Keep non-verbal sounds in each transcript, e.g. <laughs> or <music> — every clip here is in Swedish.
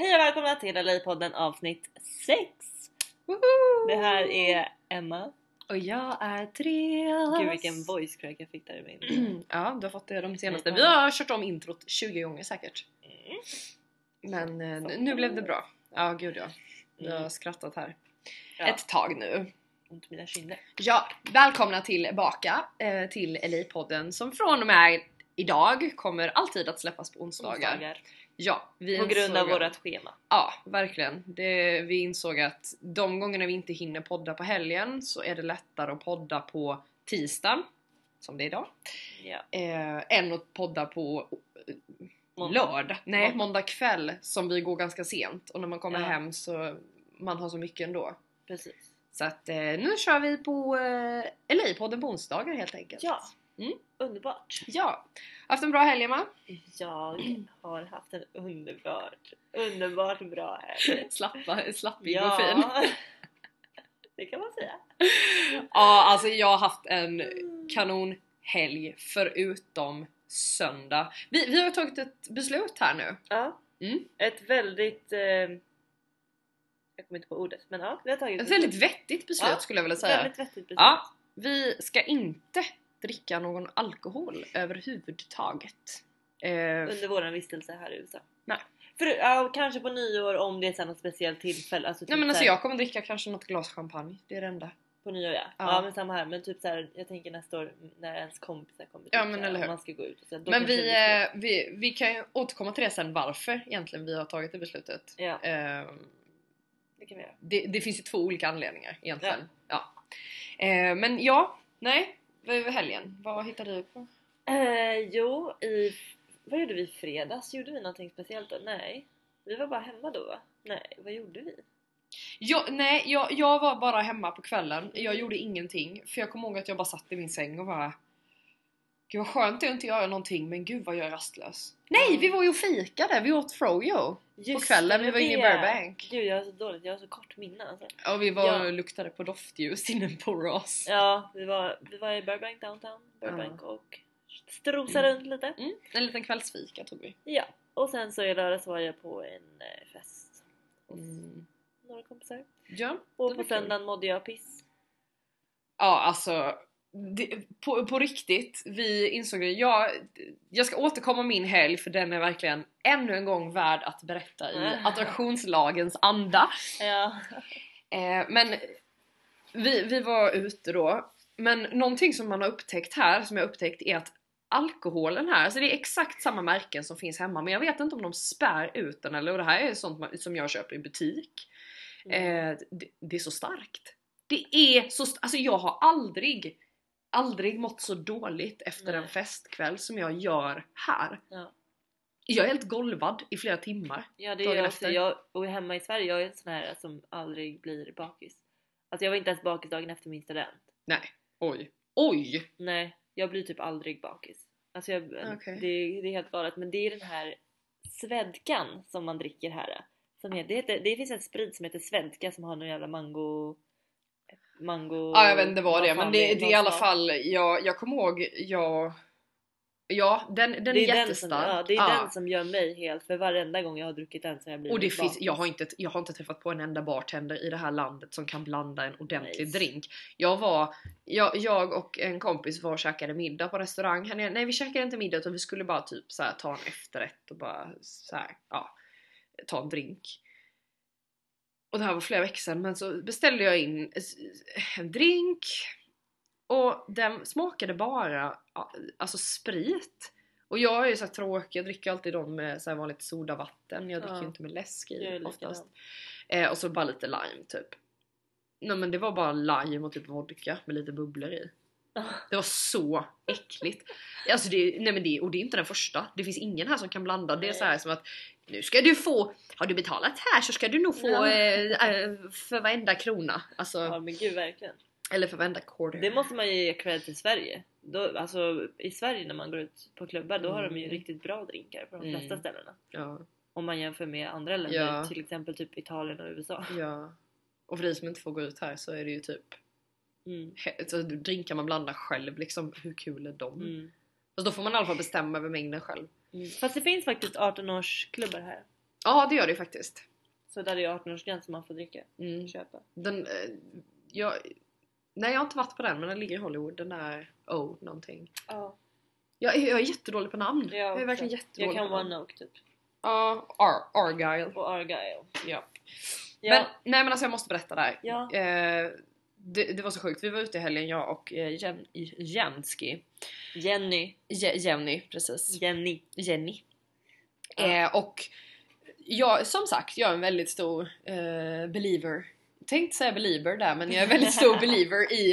Hej och välkomna till LA-podden avsnitt 6! Det här är Emma. Och jag är Therese. Gud vilken voice crack jag fick där i min. <clears throat> Ja, du har fått det de senaste. Mm. Vi har kört om introt 20 gånger säkert. Mm. Men eh, nu- blev det bra. Ja, gud ja. Vi har Mm. skrattat här Ja, ett tag nu. ont mina kinder. Ja, välkomna tillbaka eh, till LA-podden som från och med idag kommer alltid att släppas på onsdagar. Onsdagar. Ja, vi På grund av att- vårat schema. Ja, verkligen. Det, vi insåg att de gångerna vi inte hinner podda på helgen så är det lättare att podda på tisdag, som det är idag, Ja. eh, än att podda på eh, Måndag. lördag. Nej, Måndag. måndag kväll som vi går ganska sent och när man kommer Ja. hem så man har så mycket ändå. Precis. Så att eh, nu kör vi på eh, LA-podden på onsdagar helt enkelt. Ja. Mm. Underbart. Ja. Haft en bra helg Emma? Jag har haft en underbart, underbart bra helg. <laughs> Slappa, slappig och fin. Ja. <laughs> Det kan man säga. Ja, alltså jag har haft en kanonhelg förutom söndag. Vi, vi har tagit ett beslut här nu. Ja. Mm. Ett väldigt... Eh, jag kommer inte på ordet, men ja, vi har tagit Ett väldigt vettigt beslut Ja, skulle jag vilja säga. väldigt vettigt beslut. Ja, vi ska inte dricka någon alkohol överhuvudtaget. Eh, Under våran vistelse här i USA. Nej. För, ja, kanske på nyår om det är så något speciellt tillfälle. Alltså, typ nej men alltså jag kommer dricka kanske något glas champagne, det är det enda. På nyår ja. Ja. ja. men samma här. Men typ så här, jag tänker nästa år när ens kompisar kommer. Ja, typ men eller hur. Man ska gå ut och så, Men vi, eh, vi, vi kan ju återkomma till det sen varför egentligen vi har tagit det beslutet. Ja, Eh, det kan vi göra. det, det finns ju två olika anledningar egentligen. Ja. Eh, men ja, nej. Vad är helgen? Vad hittade du på? Eh, jo, i... Vad gjorde vi i fredags? Gjorde vi någonting speciellt då? Nej. Vi var bara hemma då va? Nej, vad gjorde vi? Jag, nej, jag, jag var bara hemma på kvällen. Jag gjorde ingenting. För jag kommer ihåg att jag bara satt i min säng och bara... Gud vad skönt att inte göra någonting men gud vad jag är rastlös. Nej, vi var ju och fikade. Vi åt froyo. Just kvällen, det, vi var inne i det. Burbank. Gud jag har så dåligt, jag har så kort minne alltså. Och vi var Ja. och luktade på doftljus inne på Ross. Ja, vi var, vi var i Burbank downtown, Burbank och strosade Mm. runt lite. Mm, en liten kvällsfika tog vi. Ja, och sen så i lördags var jag på en eh, fest hos Mm. några kompisar. Ja, Och det på kul. söndagen mådde jag piss. Ja alltså det, på, på riktigt, vi insåg det. Jag, jag ska återkomma min helg för den är verkligen ännu en gång värd att berätta i <laughs> attraktionslagens anda. Ja. Eh, men vi, vi var ute då. Men någonting som man har upptäckt här, som jag har upptäckt är att alkoholen här, alltså det är exakt samma märken som finns hemma men jag vet inte om de spär ut den eller och det här är sånt som jag köper i butik. Mm. Eh, det, det är så starkt. Det är så Alltså jag har aldrig, aldrig mått så dåligt efter Nej. en festkväll som jag gör här. Ja. Jag är helt golvad i flera timmar. Ja det är Dagen jag också. efter. Jag, och hemma i Sverige, jag är en sån här som aldrig blir bakis. Alltså jag var inte ens bakis dagen efter min student. Nej, oj. Oj! Nej, jag blir typ aldrig bakis. Alltså jag, Okej. det, det är helt galet. Men det är den här svedkan som man dricker här. Som heter, det, heter, det finns en sprit som heter svedka som har någon jävla mango... Mango... Ja jag vet inte vad det är men det, det är i alla fall, jag, jag kommer ihåg, jag... Ja den, den det är, är, den som, jättestark. ja, det är Ja. den som gör mig helt, för varenda gång jag har druckit den så jag blivit Och det finns, jag, har inte, jag har inte träffat på en enda bartender i det här landet som kan blanda en ordentlig Nice. drink. Jag var, jag, jag och en kompis var och käkade middag på restaurang här nere. Nej vi käkade inte middag utan vi skulle bara typ så här, ta en efterrätt och bara så här, ja, ta en drink. Och det här var flera veckor sedan men så beställde jag in en drink och den smakade bara ja, alltså sprit. Och jag är ju så tråkig, jag dricker alltid dem med så här vanligt sodavatten, jag dricker Ja. ju inte med läsk i oftast. Eh, och så bara lite lime typ. Nej men det var bara lime och typ vodka med lite bubblor i. <laughs> Det var så äckligt. Alltså det, nej men det, och det är inte den första. Det finns ingen här som kan blanda. Det är så här som att nu ska du få, har du betalat här så ska du nog få Ja. eh, eh, för varenda krona. Alltså, Ja men gud verkligen. eller för varenda quarter. Det måste man ju ge cred till Sverige. Då, alltså i Sverige när man går ut på klubbar då har de ju Mm. riktigt bra drinkar på de Mm. flesta ställena. Ja, Om man jämför med andra länder, Ja. till exempel typ Italien och USA. ja. Och för dig som inte får gå ut här så är det ju typ Mm. så drinkar man blandar själv liksom. Hur kul är de? Mm. Fast då får man i alla fall bestämma över mängden själv. Mm. Fast det finns faktiskt 18-årsklubbar här. Ja det gör det faktiskt. Så där är det 18-årsgräns som man får dricka. Mm. Köpa. Den, eh, jag, nej jag har inte varit på den men den ligger i Hollywood, den där O någonting. Ja. Jag, är- jag är jättedålig på namn. Jag jag är verkligen jättedålig Jag kan. One Oak typ. Ja, Ar- Argyle. Och Argyle. Ja. Ja. Men, nej men alltså jag måste berätta där. Ja. Eh, det, det var så sjukt, vi var ute i helgen jag och eh, Jen, Jenski. Jenny. Je, Jenny, precis. Jenny. Jenny. Ja. Eh, och jag, som sagt, jag är en väldigt stor eh, believer. Tänkte säga believer där men jag är väldigt stor <laughs> believer i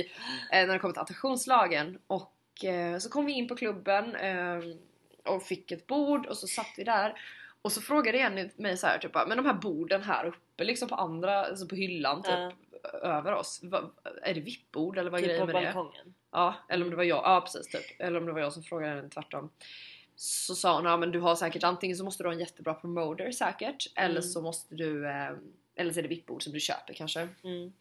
eh, när det kommer till attraktionslagen. Och eh, så kom vi in på klubben eh, och fick ett bord och så satt vi där. Och så frågade Jenny mig så här, typ, bara, men de här borden här uppe liksom på andra, alltså på hyllan typ. Över oss. Va, är det vippbord eller vad Typ grejen på med det? balkongen. Ja, eller om det var jag, ja precis typ. Eller om det var jag som frågade henne tvärtom. Så sa hon, ja men du har säkert antingen så måste du ha en jättebra promoter säkert. Eller Mm. så måste du, eh, eller så är det vippbord som du köper kanske. Mm.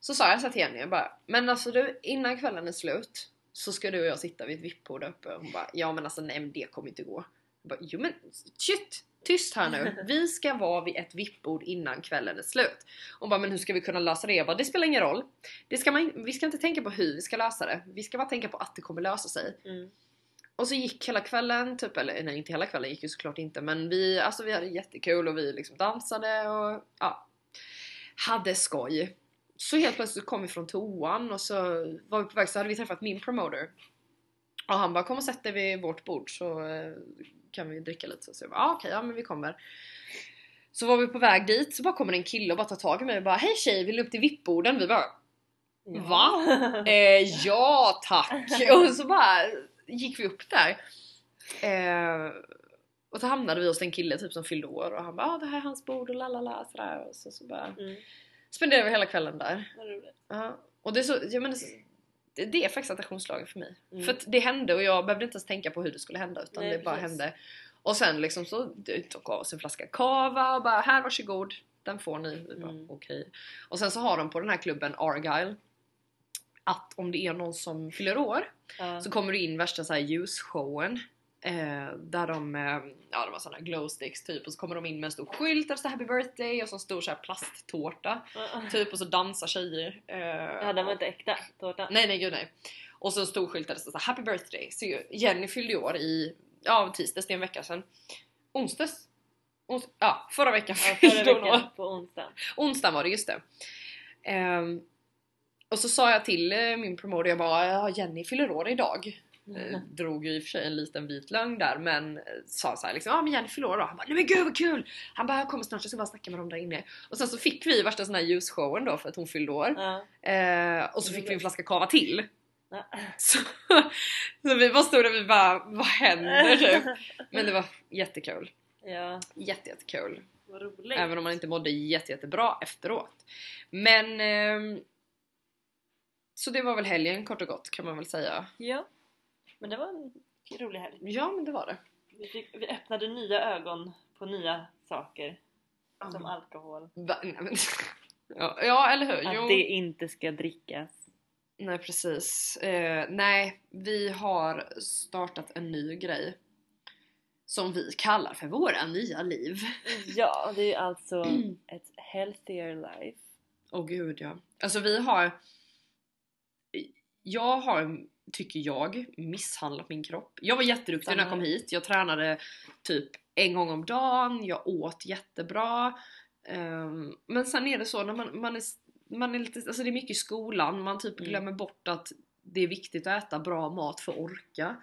Så sa jag så till jag bara, men alltså du innan kvällen är slut så ska du och jag sitta vid ett vippbord uppe. Hon bara, ja men alltså nej men det kommer inte gå. Jag bara, jo men shit! Tyst här nu, <laughs> vi ska vara vid ett vippbord innan kvällen är slut. Hon bara, men hur ska vi kunna lösa det? Jag bara, det spelar ingen roll. Det ska man, vi ska inte tänka på hur vi ska lösa det. Vi ska bara tänka på att det kommer lösa sig. Mm. Och så gick hela kvällen, typ, eller nej inte hela kvällen gick ju såklart inte men vi, alltså vi hade jättekul och vi liksom dansade och ja, hade skoj. Så helt plötsligt kom vi från toan och så var vi på väg så hade vi träffat min promoter. Och han bara kom och sätt dig vid vårt bord så eh, kan vi dricka lite. Så jag bara ah, okej, ja men vi kommer. Så var vi på väg dit så bara kommer en kille och bara tar tag i mig och bara hej tjej vill du upp till vippborden? Vi bara Ja. Va? <laughs> Eh, ja tack! <laughs> Och så bara gick vi upp där. Eh, och så hamnade vi hos en kille typ som fyllde år och han bara ah, det här är hans bord och lalala sådär. Och så, så bara Mm. spenderade vi hela kvällen där. Vad roligt. Ja. Och det är, så, jag menar, det, är faktiskt attraktionslagen för mig. Mm. För det hände och jag behövde inte ens tänka på hur det skulle hända utan Nej, det bara precis. hände. Och sen liksom så tog av oss en flaska kava och bara här varsågod, den får ni. Vi bara, Mm. Okej. Och sen så har de på den här klubben Argyle att om det är någon som fyller år Ja. så kommer det in värsta så här ljusshowen eh, där de, eh, ja de har såna glowsticks typ och så kommer de in med en stor skylt där det står happy birthday och så en stor så här plasttårta typ och så dansar tjejer. Eh, Ja, den var inte äkta tårta. Nej nej gud nej. Och så en stor skylt där det står så här, happy birthday. Så Jenny fyllde år i, ja tisdags, det är en vecka sedan. Onsdags? Ons ja, förra veckan Ja, förra <laughs> veckan på onsdagen. Onsdagen var det, just det. Ehm, och så sa jag till eh, min promoter, jag bara ja, Jenny fyller år idag. Eh, drog ju i och för sig en liten vit lögn där men eh, sa så här liksom ja men Jenny fyller då. Han bara nej men gud vad kul! Han bara jag kommer snart, jag ska bara snacka med dem där inne. Och sen så fick vi värsta sån här ljusshowen då för att hon fyllde år. Ja. Eh, och så fick vi en flaska cava till. Ja. Så, <laughs> så vi bara stod där vi bara vad händer <laughs> typ? Men det var jättekul. ja, Jätte, jättekul. vad roligt. Även om man inte mådde jätte, jättebra efteråt. Men... ehm, så det var väl helgen kort och gott kan man väl säga. Ja, men det var en rolig helg. Ja men det var det. Vi, fick, vi öppnade nya ögon på nya saker. Som alkohol. Va? Nej, men, <laughs> ja, ja eller hur? Att Jo. det inte ska drickas. Nej precis. Eh, nej, vi har startat en ny grej. Som vi kallar för våra nya liv. <laughs> Ja, det är alltså <clears throat> ett healthier life. Åh gud ja. Alltså vi har... Jag har, tycker jag, misshandlat min kropp. Jag var jätteduktig när jag kom hit. Jag tränade typ en gång om dagen, jag åt jättebra. Ehm, men sen är det så när man, man är, man är lite, alltså det är mycket i skolan, man typ Mm. glömmer bort att det är viktigt att äta bra mat för att orka.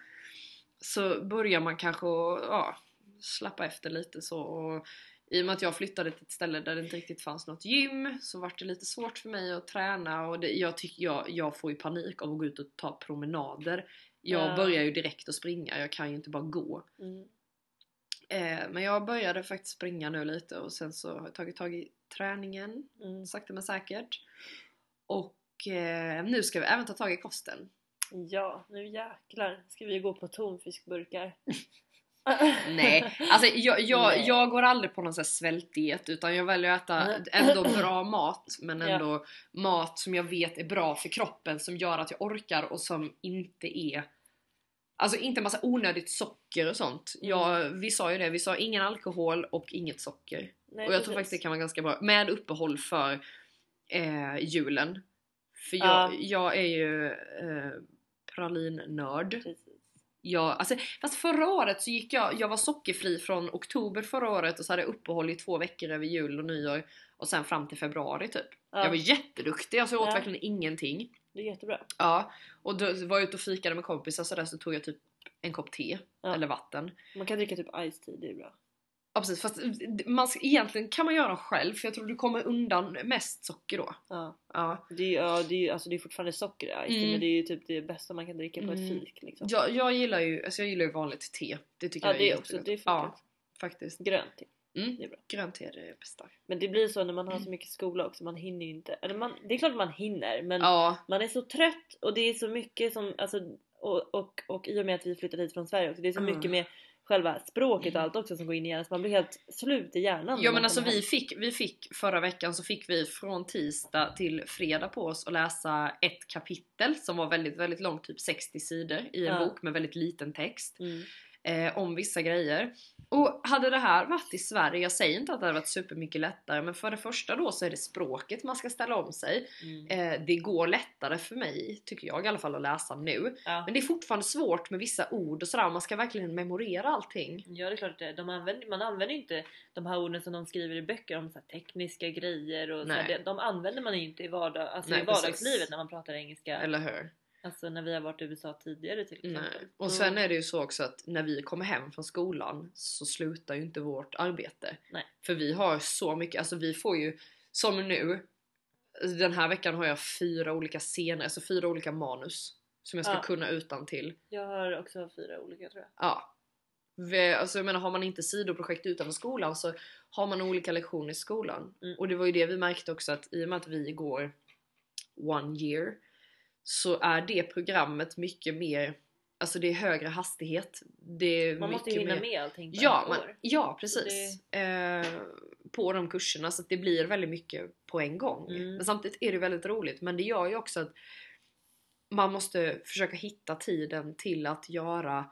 Så börjar man kanske att, ja, slappa efter lite så. Och I och med att jag flyttade till ett ställe där det inte riktigt fanns något gym så var det lite svårt för mig att träna och det, jag, tycker jag, jag får ju panik av att gå ut och ta promenader. Jag Ja. börjar ju direkt att springa, jag kan ju inte bara gå. Mm. Eh, men jag började faktiskt springa nu lite och sen så har jag tagit tag i träningen Mm. sakta men säkert. Och eh, nu ska vi även ta tag i kosten. Ja, nu jäklar ska vi gå på tonfiskburkar. <laughs> Nej, alltså jag, jag, Nej. jag går aldrig på någon sån här svältdiet utan jag väljer att äta Mm. ändå bra mat men Ja. ändå mat som jag vet är bra för kroppen som gör att jag orkar och som inte är Alltså inte massa onödigt socker och sånt. Ja, vi sa ju det, vi sa ingen alkohol och inget socker. Nej, och jag tror faktiskt det kan vara ganska bra. Med uppehåll för eh, julen. För jag, Ja. jag är ju eh, pralinnörd. Precis. Jag, alltså, fast förra året så gick jag, jag var sockerfri från oktober förra året och så hade jag uppehåll i två veckor över jul och nyår och sen fram till februari typ. Ja, Jag var jätteduktig, alltså jag åt Ja. verkligen ingenting. det är jättebra. Ja, och då var jag ute och fikade med kompisar så där så tog jag typ en kopp te Ja. eller vatten. Man kan dricka typ ice tea, det är bra. Ja precis, fast man, ska- egentligen kan man göra själv för jag tror du kommer undan mest socker då. Ja. Ja. Det är, ja, det är, alltså, det är fortfarande socker i Mm. men det är ju typ det bästa man kan dricka på ett Mm. fik. Liksom. Jag, jag gillar ju alltså jag gillar ju vanligt te. Det tycker Ja, jag det är är också. jättegott. Det funkar. Ja, faktiskt. Grönt te. Mm. Det är bra. Grönt te är det bästa. Men det blir så när man har så mycket skola också, man hinner ju inte. Eller man, det är klart man hinner men Ja, man är så trött och det är så mycket som, alltså, och, och, och i och med att vi flyttade hit från Sverige också, det är så Mm. mycket med själva språket och allt också som går in i hjärnan så man blir helt slut i hjärnan. Ja men alltså vi fick, vi fick förra veckan så fick vi från tisdag till fredag på oss att läsa ett kapitel som var väldigt väldigt långt, typ 60 sidor i en Ja. bok med väldigt liten text Mm. Eh, om vissa grejer. Och hade det här varit i Sverige, jag säger inte att det hade varit supermycket lättare men för det första då så är det språket man ska ställa om sig. Mm. Eh, det går lättare för mig, tycker jag i alla fall, att läsa nu. Ja. Men det är fortfarande svårt med vissa ord och sådär, man ska verkligen memorera allting. Ja det är klart. De använder, man använder inte de här orden som de skriver i böcker om så tekniska grejer och så här, Nej. det, de använder man inte i, vardag, alltså Nej, i vardagslivet precis. när man pratar engelska. Eller hur? Alltså när vi har varit i USA tidigare till exempel. Nej. Och sen är det ju så också att när vi kommer hem från skolan så slutar ju inte vårt arbete. Nej. För vi har så mycket, alltså vi får ju som nu den här veckan har jag fyra olika scener, alltså fyra olika manus som jag ska Ja. kunna utan till. Jag har också fyra olika tror jag. Ja. Vi, alltså jag menar har man inte sidoprojekt utanför skolan så har man olika lektioner i skolan. Mm. Och det var ju det vi märkte också att i och med att vi går one year så är det programmet mycket mer, alltså det är högre hastighet. Det är Man måste hinna mer, med allting på Ja, man, ja precis. Eh, på de kurserna så det blir väldigt mycket på en gång. Mm. Men samtidigt är det väldigt roligt men det gör ju också att man måste försöka hitta tiden till att göra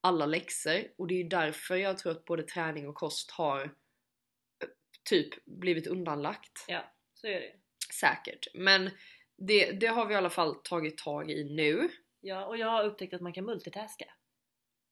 alla läxor och det är ju därför jag tror att både träning och kost har eh, typ blivit undanlagt. Ja, så är det. Säkert. Men det, det har vi i alla fall tagit tag i nu. Ja, och jag har upptäckt att man kan multitaska.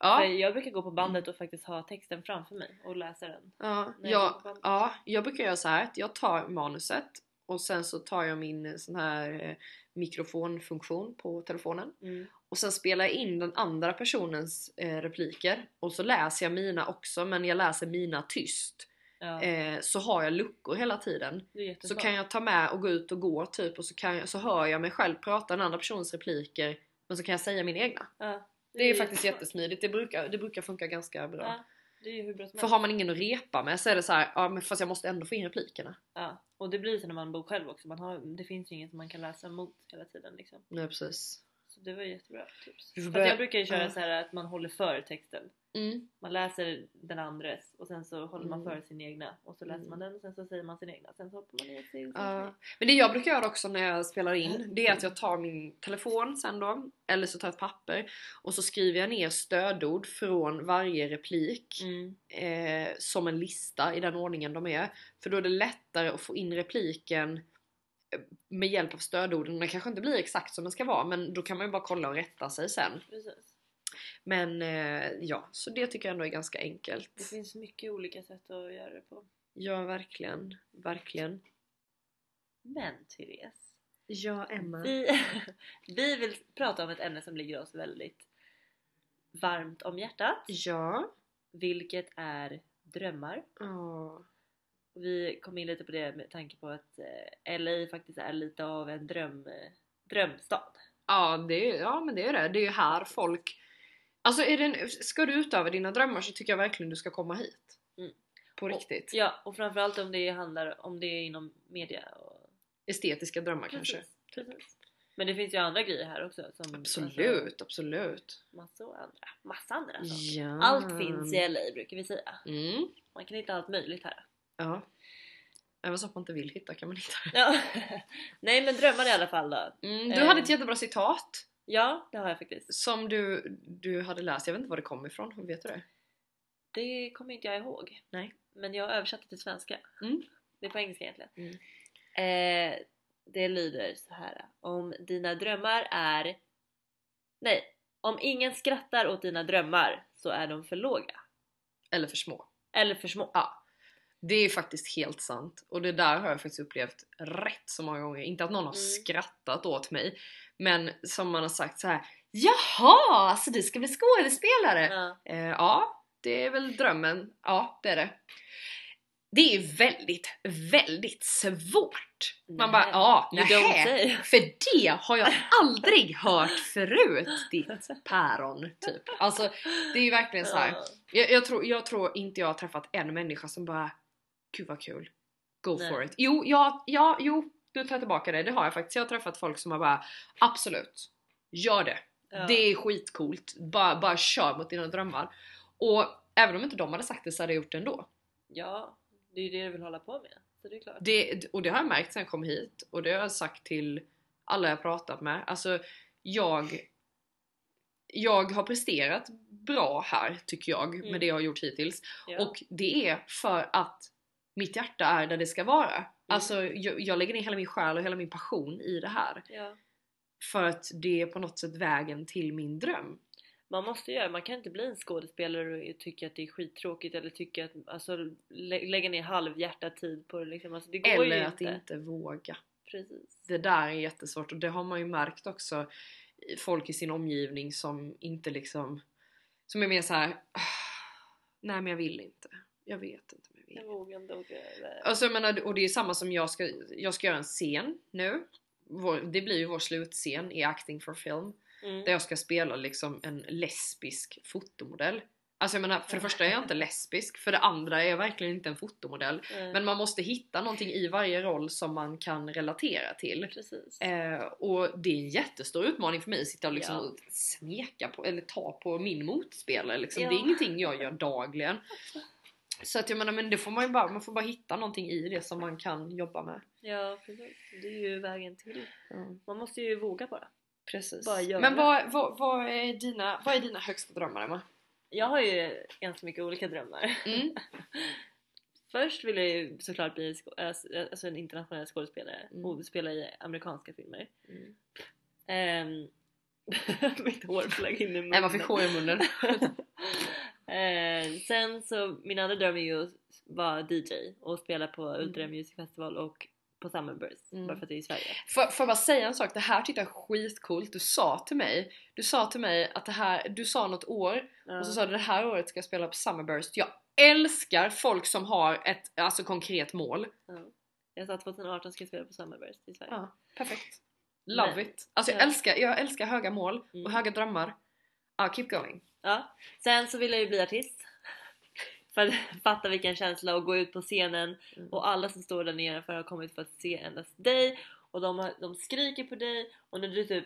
Ja, För Jag brukar gå på bandet och faktiskt ha texten framför mig och läsa den. ja, jag ja, jag brukar göra så här att jag tar manuset och sen så tar jag min eh, sån här eh, mikrofonfunktion på telefonen Mm. och sen spelar jag in den andra personens eh, repliker och så läser jag mina också men jag läser mina tyst. Ja, Eh, så har jag luckor hela tiden. det är Så kan jag ta med och gå ut och gå typ och så, kan jag, så hör jag mig själv prata den andra personens repliker men så kan jag säga mina egna. ja, Det är faktiskt jättesmart. jättesmidigt, det brukar, det brukar funka ganska bra. Ja, det är För har man ingen att repa med så är det så här, ja men fast jag måste ändå få in replikerna. Ja, och det blir så när man bor själv också. Man har, det finns ju inget man kan läsa mot hela tiden liksom. Nej precis. Så det var jättebra tips. Fast börja- jag brukar ju köra Ja. så här att man håller för texten. Mm. Man läser den andres och sen så håller man Mm. för sin egna och så läser Mm. man den och sen så säger man sin egna. Sen så hoppar man ner till sin Ja. Men det jag brukar göra också när jag spelar in det är att jag tar min telefon sen då eller så tar jag ett papper och så skriver jag ner stödord från varje replik Mm. eh, som en lista i den ordningen de är. För då är det lättare att få in repliken med hjälp av stödorden. Den kanske inte blir exakt som den ska vara men då kan man ju bara kolla och rätta sig sen. Precis. Men eh, ja, så det tycker jag ändå är ganska Det enkelt. finns mycket olika sätt att göra det på. Ja, verkligen. Verkligen. Men Therese, Ja, Emma. vi, <laughs> vi vill prata om ett ämne som ligger oss väldigt varmt om hjärtat. Ja. Vilket är drömmar. Åh. Vi kom in lite på det med tanke på att eh, LA faktiskt är lite av en dröm, eh, drömstad. Ja, det är, ja, men det är det. Det är ju här folk... Alltså, är det en, ska du utöva dina drömmar så tycker jag verkligen du ska komma hit. Mm. På riktigt. Ja, och framförallt om det handlar om det är inom media. Och... Estetiska drömmar kanske. Precis. Men det finns ju andra grejer här också. Absolut, Alltså, absolut. massor andra. Massa andra saker. Ja. Allt finns i LA brukar vi säga. Mm. Man kan hitta allt möjligt här. Ja. Även så att man inte vill hitta kan man hitta. Ja. <laughs> Nej men drömmar i alla fall då. Mm, du Eh. hade ett jättebra citat. Ja, det har jag faktiskt. Som du, du hade läst, jag vet inte var det kom ifrån, vet du det? Det kommer inte jag ihåg. Nej. Men jag har översatt det till svenska. Mm. Det är på engelska egentligen. Mm. Eh, det lyder så här. Om dina drömmar är... Nej. Om ingen skrattar åt dina drömmar så är de för låga. Eller för små. Eller för små. Ja. Det är faktiskt helt sant och det där har jag faktiskt upplevt rätt så många gånger. Inte att någon har Mm. skrattat åt mig men som man har sagt så här. Jaha, så du ska bli skådespelare? Ja. Eh, ja, det är väl drömmen. Ja, det är det. Det är väldigt, väldigt svårt. Man bara, ja, nähä. För det har jag aldrig hört förut, ditt <laughs> päron. Typ. Alltså, det är ju verkligen så. Jag, jag, tror, jag tror inte jag har träffat en människa som bara Gud vad kul, go Nej. for it. Jo, ja, ja, jo, du tar tillbaka det, det har jag faktiskt. Jag har träffat folk som har bara Absolut, gör det. Ja. Det är skitcoolt, bara, bara kör mot dina drömmar. Och även om inte de hade sagt det så hade jag gjort det ändå. ja, det är ju det du vill hålla på med. Så det är klart. Det, och det har jag märkt sen jag kom hit och det har jag sagt till alla jag pratat med. Alltså jag jag har presterat bra här tycker jag Mm. med det jag har gjort hittills. Ja. Och det är för att mitt hjärta är där det ska vara. Alltså jag, jag lägger ner hela min själ och hela min passion i det här. ja. För att det är på något sätt vägen till min dröm. Man måste göra, man kan inte bli en skådespelare och tycka att det är skittråkigt eller tycka att, alltså lä- lägga ner halvhjärtad tid på det liksom. Alltså, det går Eller ju att inte. inte våga. Precis. Det där är jättesvårt och det har man ju märkt också folk i sin omgivning som inte liksom som är mer så här. "Ah, Nej men jag vill inte. Jag vet inte jag vågar inte åka iväg. Alltså jag menar, och det är samma som jag ska, jag ska göra en scen nu. Vår, det blir ju vår slutscen i Acting for Film. Mm. Där jag ska spela liksom en lesbisk fotomodell. Alltså jag menar, för det första är jag inte <laughs> lesbisk, för det andra är jag verkligen inte en fotomodell. Nej. Men man måste hitta någonting i varje roll som man kan relatera till. Eh, och det är en jättestor utmaning för mig att sitta och liksom Ja. smeka på, eller ta på min motspelare liksom. Ja. Det är ingenting jag gör dagligen. <laughs> Så att jag menar, men det får man ju bara, man får bara hitta någonting i det som man kan jobba med. Ja precis. Det är ju vägen till. Man måste ju våga bara. Precis. Bara göra. Men vad, vad, vad, är dina, vad är dina högsta drömmar Emma? Jag har ju ganska mycket olika drömmar. Mm. <laughs> Först vill jag ju såklart bli alltså alltså en internationell skådespelare Mm. och spela i amerikanska filmer. Mm. Ehm, <laughs> mitt hår flög in i munnen. Emma fick hår i munnen. <laughs> Ehm, sen så, min andra dröm är ju att vara DJ och spela på Ultra Mm. Music Festival och på Summerburst. Mm. Bara för att det är i Sverige. Får, jag bara säga en sak? Det här tyckte jag skitcoolt. Du sa till mig, du sa till mig att det här, du sa något år Ja. och så sa du det här året ska jag spela på Summerburst. Jag älskar folk som har ett alltså, konkret mål. Ja. Jag sa 2018 ska jag spela på Summerburst i Sverige. Ja, perfekt. Love Men- it. Alltså jag Ja. älskar, jag älskar höga mål och Mm. höga drömmar. Ja, keep going. Ja. Sen så vill jag ju bli artist. För att <laughs> fatta vilken känsla att gå ut på scenen Mm. och alla som står där nere för har kommit för att se endast dig och de, har, de skriker på dig och när du typ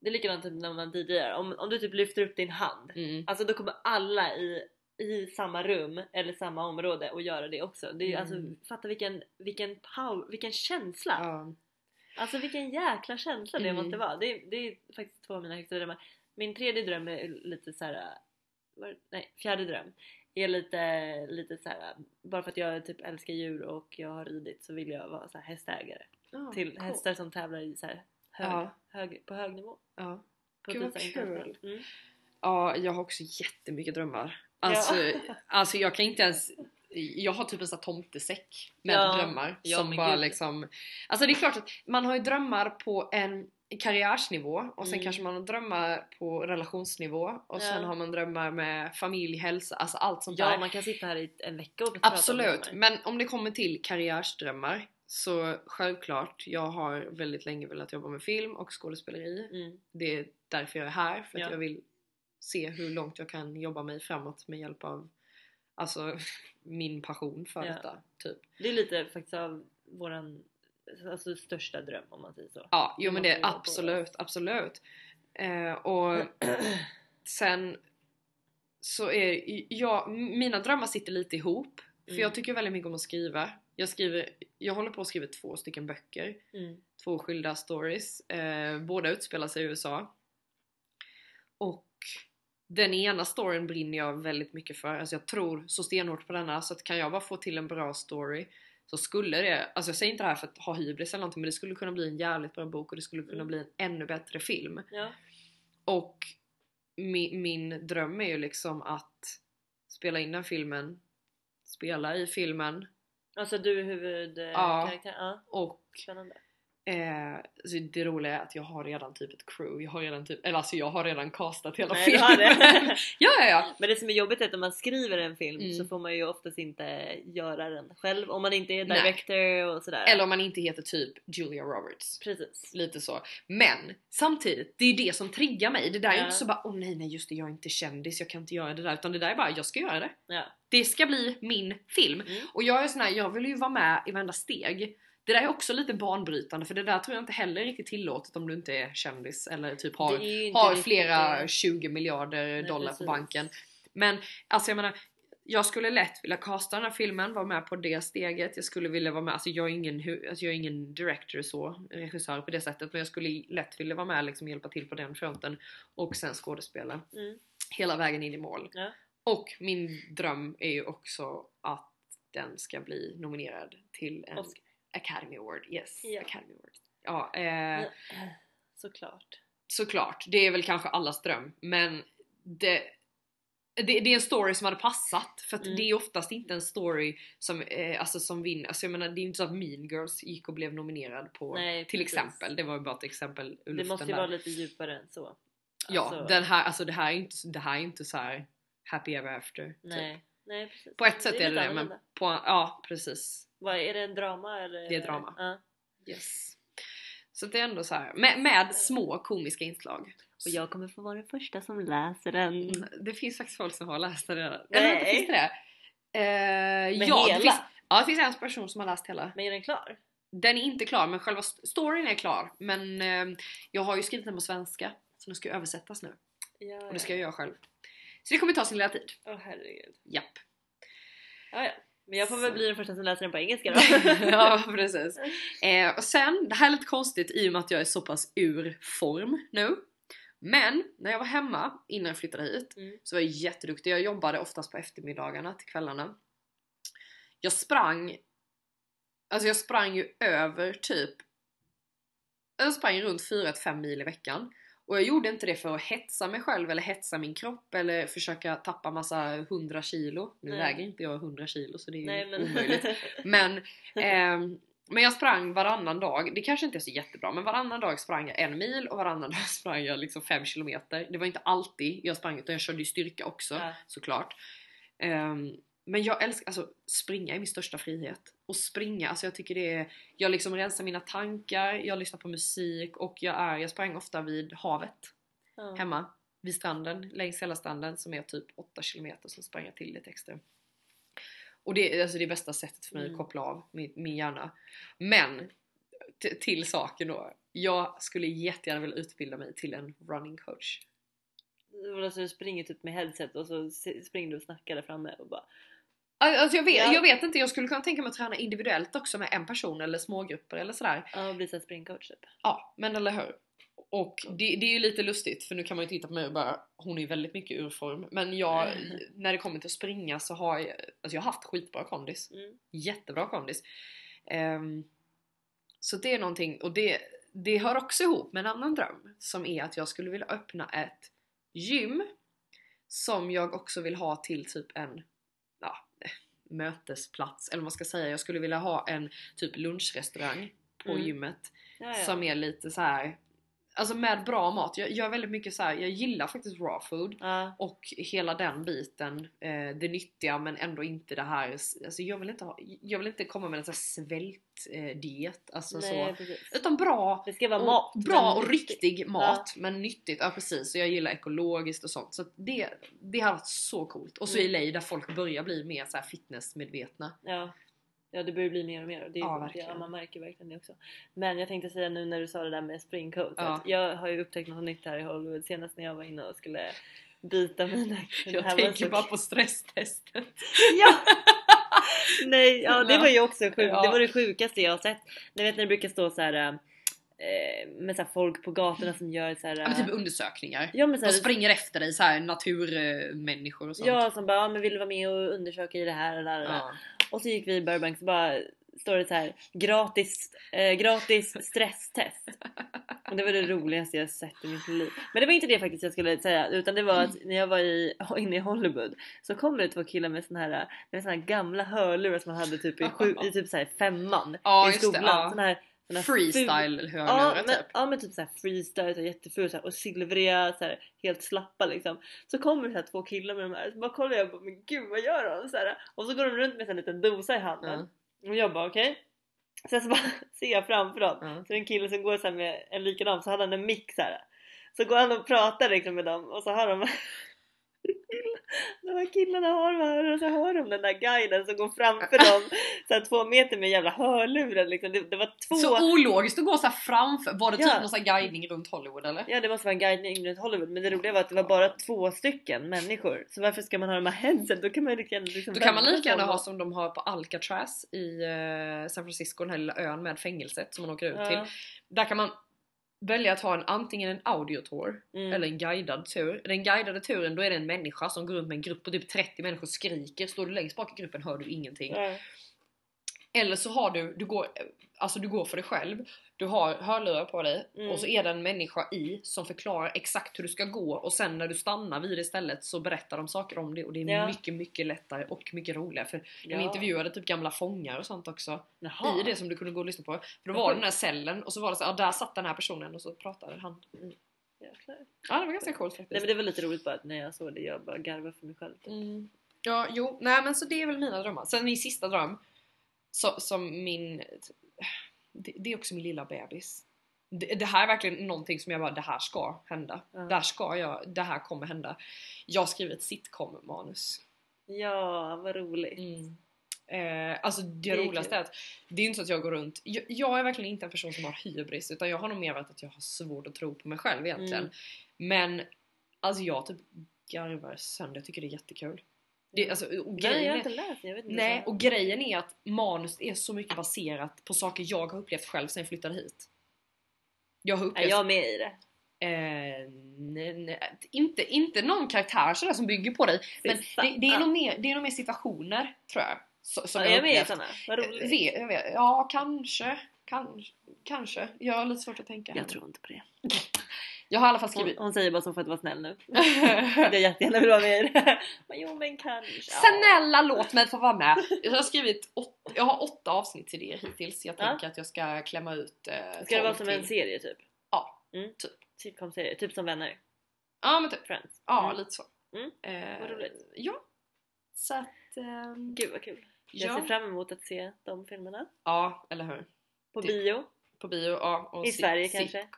det är likadant typ när man DJar, om, om du typ lyfter upp din hand Mm. Alltså då kommer alla i, i samma rum eller samma område och göra det också. Det är ju Mm. alltså, fatta vilken, vilken power, vilken känsla! Ja. Alltså vilken jäkla känsla det Mm. måste vara. Det, är- det är faktiskt två av mina högsta drömmar. Min tredje dröm är lite så här. Nej, fjärde dröm är lite, lite så här. Bara för att jag typ älskar djur och jag har ridit så vill jag vara så här hästägare. Ja, till cool. hästar som tävlar i så här hög, Ja. hög, på hög nivå. Ja. På Gud, vad kul. Mm. ja, jag har också jättemycket drömmar. Alltså, alltså jag kan inte ens jag har typ en sån här tomtesäck med Ja. drömmar Ja, som bara gud. liksom Alltså det är klart att man har ju drömmar på en karriärsnivå och sen Mm. kanske man har drömmar på relationsnivå och sen Ja. har man drömmar med familj, hälsa, alltså allt sånt Ja, där. man kan sitta här i en vecka och prata om Absolut, drömmar. men om det kommer till karriärsdrömmar så självklart, jag har väldigt länge velat jobba med film och skådespeleri. Mm. Det är därför jag är här, för att Ja. jag vill se hur långt jag kan jobba mig framåt med hjälp av alltså, <laughs> min passion för Ja. detta. Typ. Det är lite faktiskt av våran alltså, största dröm om man säger så. Ja, jo men det på absolut, absolut. Eh, och <clears throat> sen så är jag, mina drömmar sitter lite ihop. För Mm. jag tycker väldigt mycket om att skriva. Jag skriver, jag håller på att skriva två stycken böcker. Mm. Två skilda stories. Eh, båda utspelar sig i USA. och den ena storyn brinner jag väldigt mycket för. Alltså jag tror så stenhårt på denna så att kan jag bara få till en bra story så skulle det, alltså jag säger inte det här för att ha hybris eller någonting men det skulle kunna bli en jävligt bra bok och det skulle kunna Mm. bli en ännu bättre film. Ja. Och min, min dröm är ju liksom att spela in den filmen, spela i filmen Alltså du är huvudkaraktär? Ja. och Spännande. Eh, så det roliga är att jag har redan typ ett crew, jag har redan typ, eller alltså jag har redan castat hela Nej, filmen. <laughs> <laughs> ja ja ja! Men det som är jobbigt är att om man skriver en film Mm. så får man ju oftast inte göra den själv om man inte är Nej. director och sådär. Eller om man inte heter typ Julia Roberts. Precis. Lite så. Men samtidigt, det är ju det som triggar mig. Det där är Ja. inte så bara åh nej nej just det jag är inte kändis, jag kan inte göra det där. Utan det där är bara jag ska göra det. Ja. Det ska bli min film. Mm. Och jag är sån här, jag vill ju vara med i varenda steg. Det där är också lite banbrytande för det där tror jag inte heller är riktigt tillåtet om du inte är kändis eller typ har har flera eh, 20 miljarder Nej, dollar precis. på banken. Men alltså jag menar, jag skulle lätt vilja casta den här filmen, vara med på det steget. Jag skulle vilja vara med, alltså jag är ingen, alltså jag är ingen director så, regissör på det sättet. Men jag skulle lätt vilja vara med liksom hjälpa till på den fronten. Och sen skådespela Mm. hela vägen in i mål. Ja. Och min dröm är ju också att den ska bli nominerad till en Oscar. Academy Award. Yes, Ja. Academy Award. Ja, eh, Såklart. såklart. Det är väl kanske allas dröm. Men det, det, det är en story som hade passat. För att Mm. det är oftast inte en story som, eh, alltså, som vinner. Alltså, jag menar, det är inte så att Mean Girls gick och blev nominerad på Nej, till precis. exempel. Det var ju bara ett exempel ur Det måste ju där. vara lite djupare än så. Ja, Alltså, den här, alltså, det här är inte, det här är inte så här happy ever after. Typ. Nej. Nej precis. På ett sätt är det lite det, men på, ja precis. Vad, är det en drama eller? Det är drama. Ja. Yes. Så det är ändå så här med, med små komiska inslag. Och jag kommer få vara den första som läser den. Mm, Det finns faktiskt folk som har läst det redan. Nej. Eller finns det det? Eh, Men ja, hela? Det finns, ja, det finns en person som har läst hela. Men är den klar? Den är inte klar, men själva st- storyn är klar. Men eh, jag har ju skrivit den på svenska, så den ska ju översättas nu. Ja, Och det ska jag göra själv. Så det kommer ta sin lilla tid. Åh herregud. Japp. Ja, ja. Men jag får väl bli den första som läser den på engelska då. <laughs> ja, precis. Eh, och sen, det här är lite konstigt i och med att jag är så pass ur form nu. Men när jag var hemma innan jag flyttade hit Mm. så var jag jätteduktig. Jag jobbade oftast på eftermiddagarna till kvällarna. Jag sprang Alltså jag sprang ju över typ Jag sprang runt 4-5 mil i veckan. Och jag gjorde inte det för att hetsa mig själv eller hetsa min kropp eller försöka tappa massa 100 kilo. Nu Nej. väger inte jag 100 kilo så det är Nej men... omöjligt. Men, ehm, men jag sprang varannan dag, det kanske inte är så jättebra men varannan dag sprang jag en mil och varannan <laughs> dag sprang jag liksom 5 kilometer. Det var inte alltid jag sprang utan jag körde ju styrka också Ja. såklart. Ehm, men jag älskar, alltså springa är min största frihet. Och springa, alltså jag tycker det är, jag liksom rensar mina tankar, jag lyssnar på musik och jag är, jag sprang ofta vid havet ja. hemma vid stranden, längs hela stranden som är typ 8 km så sprang jag till lite extra. Och det är alltså det bästa sättet för mig Mm. att koppla av min, min hjärna. Men till saken då. Jag skulle jättegärna vilja utbilda mig till en running coach. Alltså du springer typ med headset och så springer du och snackar där framme och bara Alltså jag vet, Ja. jag vet inte, jag skulle kunna tänka mig att träna individuellt också med en person eller smågrupper eller sådär. ja, och bli såhär springcoach typ. Ja, men eller hur? Och det, det är ju lite lustigt för nu kan man ju titta på mig och bara hon är ju väldigt mycket ur form. Men jag, när det kommer till att springa så har jag, alltså jag har haft skitbra kondis. Mm. Jättebra kondis. Ehm, så det är någonting, och det, det hör också ihop med en annan dröm som är att jag skulle vilja öppna ett gym som jag också vill ha till typ en mötesplats eller vad man ska säga. Jag skulle vilja ha en typ lunchrestaurang på Mm. gymmet Ja, ja. som är lite så här. Alltså med bra mat. Jag gör väldigt mycket så här. jag gillar faktiskt raw food. Ja, Och hela den biten, eh, det nyttiga men ändå inte det här, alltså jag vill inte, ha, jag vill inte komma med en sån svältdiet, eh, alltså nej så. precis. Utan bra, Det ska vara och, mat. bra och riktig mat men nyttigt. Ja precis, och jag gillar ekologiskt och sånt. Så det, det har varit så coolt. Och så i Mm. LA där folk börjar bli mer så här fitnessmedvetna. Ja. Ja, det börjar bli mer och mer. och Det är, Ja, ja, verkligen. man märker verkligen det också. Men jag tänkte säga nu när du sa det där med springcoat. Ja. Jag har ju upptäckt något nytt här i Hollywood senast när jag var inne och skulle byta mina Jag tänker så- bara på stresstestet. Ja! <laughs> Nej, ja det Ja. var ju också sjukt. Ja. Det var det sjukaste jag har sett. Ni vet när det brukar stå så här. eh, med så folk på gatorna som gör så här, Ja, typ undersökningar. ja, men så De här, springer efter dig så här naturmänniskor och sånt. ja, som bara ja, men vill du vara med och undersöka i det här det där? Ja. Och så gick vi i Burbank så bara står det så här gratis, eh, gratis stresstest. Och det var det roligaste jag sett i mitt liv. Men det var inte det faktiskt jag skulle säga utan det var att när jag var i, inne i Hollywood så kom det två killar med såna här, med såna här gamla hörlurar som man hade typ i, sju, i typ så här femman Ja, i just det, skolan. ja. Här, Freestyle-hörlurar Ja men, typ. ja men typ såhär freestyle, så jätteful så här, och silvriga, så här, helt slappa liksom. Så kommer det så här två killar med de här, så bara kollar jag på men gud vad gör de? Så här, och så går de runt med en liten dosa i handen. Och jag bara okej. Sen så bara <laughs> ser jag framför dem, Ja. så det är en kille som går så här med en likadan, så hade han en mick så här. Så går han och pratar liksom med dem och så har de <laughs> de här killarna har de här och så hör de den där guiden som går framför dem så här två meter med jävla hörlurar liksom. Det, det var två Så ologiskt att gå så framför. Var det typ Ja. någon sån guidning runt Hollywood eller? Ja det måste vara en guidning runt Hollywood men det roliga var att det var bara två stycken människor så varför ska man ha de här headset? Då kan man ju lika gärna liksom Då kan man lika gärna ha som de har på Alcatraz i eh, San Francisco, den här lilla ön med fängelset som man åker ut Ja. till. Där kan man välja att ha en, antingen en audiotour Mm. eller en guidad tur. Den guidade turen då är det en människa som går runt med en grupp på typ 30 människor skriker. Står du längst bak i gruppen hör du ingenting. Ja. Eller så har du, du går, alltså du går för dig själv. Du har hörlurar på dig Mm. och så är det en människa i som förklarar exakt hur du ska gå och sen när du stannar vid det stället så berättar de saker om det och det är Ja. mycket, mycket lättare och mycket roligare för de Ja. intervjuade typ gamla fångar och sånt också Jaha. i det som du kunde gå och lyssna på. För då var det den här cellen och så var det så ja där satt den här personen och så pratade han. Jäklar. Ja det var ganska coolt faktiskt. Nej men det var lite roligt bara att när jag såg det jag bara garvade för mig själv. typ. Mm. Ja, jo, nej men så det är väl mina drömmar. Sen min sista dröm, så, som min... Det, det är också min lilla bebis. Det, det här är verkligen någonting som jag bara, det här ska hända. Ja. Det här ska jag, det här kommer hända. Jag skriver ett sitcom-manus. Ja vad roligt. Eh, alltså det, Det är roligaste är att det är inte så att jag går runt, jag, jag är verkligen inte en person som har hybris utan jag har nog mer varit att jag har svårt att tro på mig själv egentligen. Mm. Men alltså jag typ garvar sönder, jag tycker det är jättekul. Det, alltså, och Nej grejen jag har är- inte läst jag vet inte. Nej, och grejen är att manus är så mycket baserat på saker jag har upplevt själv sen jag flyttade hit. Jag har Är upplevt... jag med i det? Eh, nej, nej, inte, inte någon karaktär sådär som bygger på dig. Men det, det, är nog mer, det är nog mer situationer, tror jag. Så, som Ja, jag jag är med i såna. Vad Eh, roligt. Vet, jag vet, ja, kanske. Kanske. Kanske. Jag har lite svårt att tänka. Jag tror inte på det. <laughs> Jag har i alla fall Hon, skrivit... hon säger bara så för att vara snäll nu. <laughs> Jag jättegärna vill vara med i det. <laughs> Men jo men kanske. Ja. Snälla låt mig få vara med! Jag har skrivit åt, jag har åtta avsnittsidéer hittills. Jag Ja. tänker att jag ska klämma ut eh, Ska det 12 vara som en serie typ? Ja, Mm. typ. Sitcom-serie, typ som vänner. Ja men typ. Friends. Ja Mm. lite så. Mm. Eh, Vad roligt. Ja. Så att... ehm, Gud vad kul. Jag ja. ser fram emot att se de filmerna. ja, eller hur? På Det- bio. På bio, ja. Och I sit- Sverige kanske?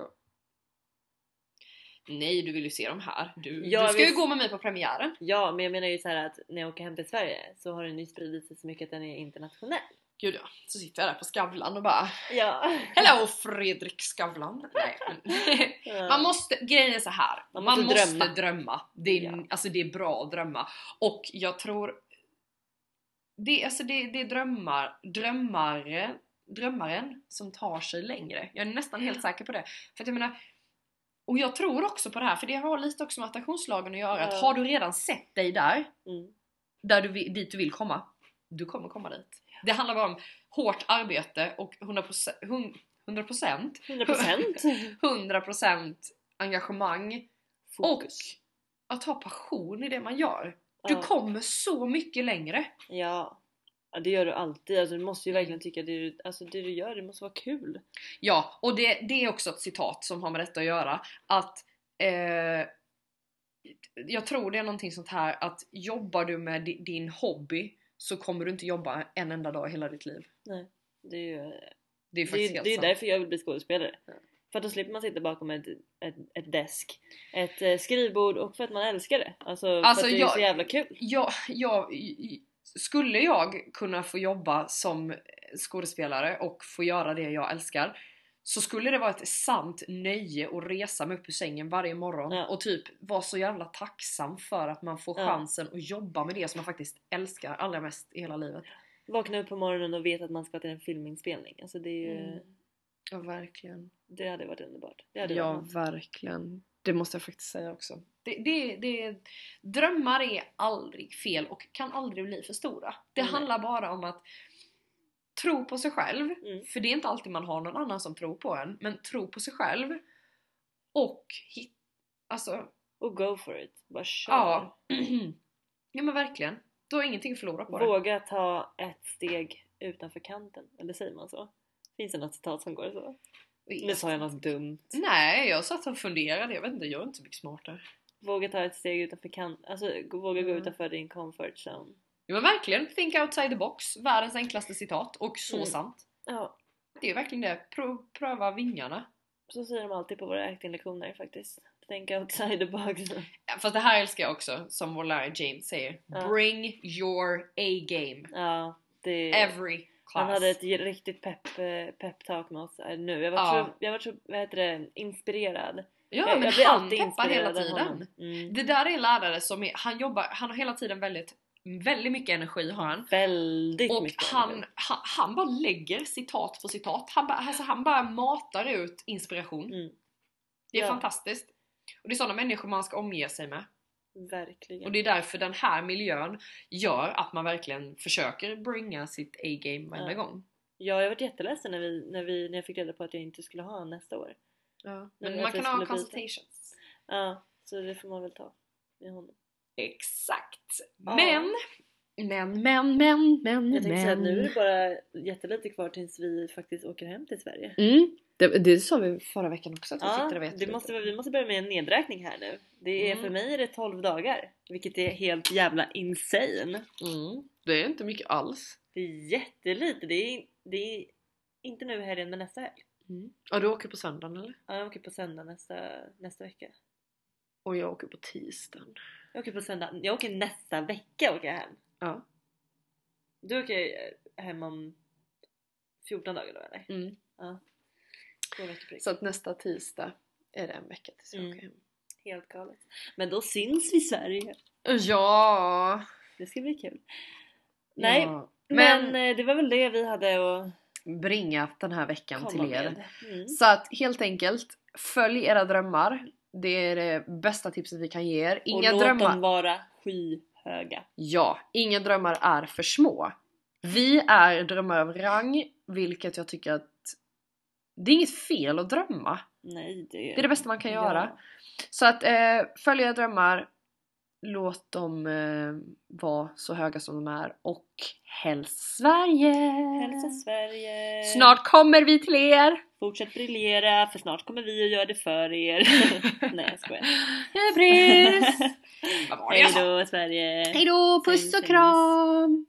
Nej, du vill ju se dem här. Du, Ja, du ska ju visst. gå med mig på premiären. Ja men jag menar ju så här att när jag åker hem till Sverige så har den ju spridit sig så mycket att den är internationell. Gud ja, så sitter jag där på Skavlan och bara Ja. Hello Fredrik Skavlan! Nej, men, <laughs> man måste, grejen är så här. Man man måste måste, drömma. drömma. Det är, Ja. alltså, det är bra att drömma. Och jag tror det, alltså, det, det är drömmar, drömmare, drömmaren som tar sig längre. Jag är nästan helt säker på det. För att jag menar, och jag tror också på det här, för det har lite också med attraktionslagen att göra. Att Ja. har du redan sett dig där, Mm. där du, dit du vill komma, du kommer komma dit. Det handlar bara om hårt arbete och 100%, hun- 100%, 100%. 100% engagemang Fokus. och att ha passion i det man gör. Du kommer så mycket längre. Ja. Ja, det gör du alltid. Alltså, du måste ju verkligen tycka det du, alltså, det du gör, det måste vara kul. Ja, och det, det är också ett citat som har med detta att göra. Att eh, jag tror det är någonting sånt här att jobbar du med di- din hobby så kommer du inte jobba en enda dag i hela ditt liv. Det är ju Det är det faktiskt är, helt det är sant. därför jag vill bli skådespelare. Ja. För att då slipper man sitta bakom ett, ett, ett desk, ett eh, skrivbord och för att man älskar det. Alltså, Alltså, för att det är jag- så jävla kul. jag, jag, skulle jag kunna få jobba som skådespelare och få göra det jag älskar så skulle det vara ett sant nöje att resa mig upp ur sängen varje morgon Ja. och typ vara så jävla tacksam för att man får Ja. chansen att jobba med det som man faktiskt älskar allra mest i hela livet. Vakna upp på morgonen och veta att man ska till en filminspelning. Alltså det är ju... Mm. Ja, verkligen. Det hade varit underbart. Det hade Ja, varit verkligen. Det måste jag faktiskt säga också. Det, det, det, drömmar är aldrig fel och kan aldrig bli för stora. Det Nej. handlar bara om att tro på sig själv, Mm. för det är inte alltid man har någon annan som tror på en, men tro på sig själv och hit, alltså, Och go for it. Bara kör. ja. <clears throat> ja men verkligen. Du har ingenting att förlora på det. Våga ta ett steg utanför kanten. Eller säger man så? Finns det något citat som går så? Nu sa jag något dumt. Nej, jag satt och funderade, jag vet inte, jag är inte så mycket smartare. Våga ta ett steg utanför kanten. Alltså gå- våga gå Mm. utanför din comfort zone. Ja men verkligen, think outside the box, världens enklaste citat och så Mm. sant. Ja, Det är verkligen det, Pro, pröva vingarna. så säger de alltid på våra actinglektioner faktiskt. Think outside the box. Ja, Fast det här älskar jag också, som vår lärare James säger. Ja. Bring your A-game. Ja, det... Every class. Han hade ett riktigt pepp, eh, peptalk med oss här nu. Jag var, Ja. så, jag var så vad heter det, inspirerad. ja jag, men jag blir han alltid peppar hela tiden. Mm. Det där är en lärare som är, han jobbar, han har hela tiden väldigt, väldigt mycket energi har han. Väldigt Och mycket. han, han, han bara lägger citat på citat. Han bara, alltså han bara matar ut inspiration. Mm, Det är Ja. fantastiskt. Och det är sådana människor man ska omge sig med. Verkligen. Och det är därför den här miljön gör att man verkligen försöker bringa sitt A-game varenda Ja. gång. Ja, jag var jätteledsen när, vi, när, vi, när jag fick reda på att jag inte skulle ha nästa år. Ja. Men Men man kan ha byta. consultations. Ja, så det får man väl ta med honom. Exakt! Ja. Men, men, men, men, men, Jag tänkte säga att nu är men. det bara jättelite kvar tills vi faktiskt åker hem till Sverige. Mm, det, det sa vi förra veckan också att vi Ja, tyckte det var det jättelite. måste, vi måste börja med en nedräkning här nu. Det är, Mm. För mig är det 12 dagar. Vilket är helt jävla insane. Mm, det är inte mycket alls. Det är jättelite. Det är, det är inte nu helgen men nästa helg. Mm. Ja, du åker på söndagen eller? Ja, jag åker på söndag nästa, nästa vecka. Och jag åker på tisdagen. Jag åker på söndag. Jag åker nästa vecka åker jag hem. Ja. Du åker hem om 14 dagar då eller? Mm. Ja. Så att nästa tisdag är det en vecka tills jag Mm. åker hem. Helt galet. Men då syns vi i Sverige. Ja! Det ska bli kul. Nej, Ja. men, Men, eh, det var väl det vi hade att bringat den här veckan till er. Mm. Så att helt enkelt, följ era drömmar. Det är det bästa tipset vi kan ge er. Inga och låt drömmar... dem vara skyhöga. Ja, inga drömmar är för små. Vi är drömmar av rang, vilket jag tycker att det är inget fel att drömma. Nej, det, Det är det bästa man kan Ja. göra. Så att eh, följ era drömmar, låt dem eh, vara så höga som de är och helst Sverige! Hälsa Sverige! Snart kommer vi till er! Fortsätt briljera för snart kommer vi att göra det för er. <laughs> Nej jag skojar. Hybris! <laughs> Sa? Hejdå Sverige! Hejdå, puss och kram!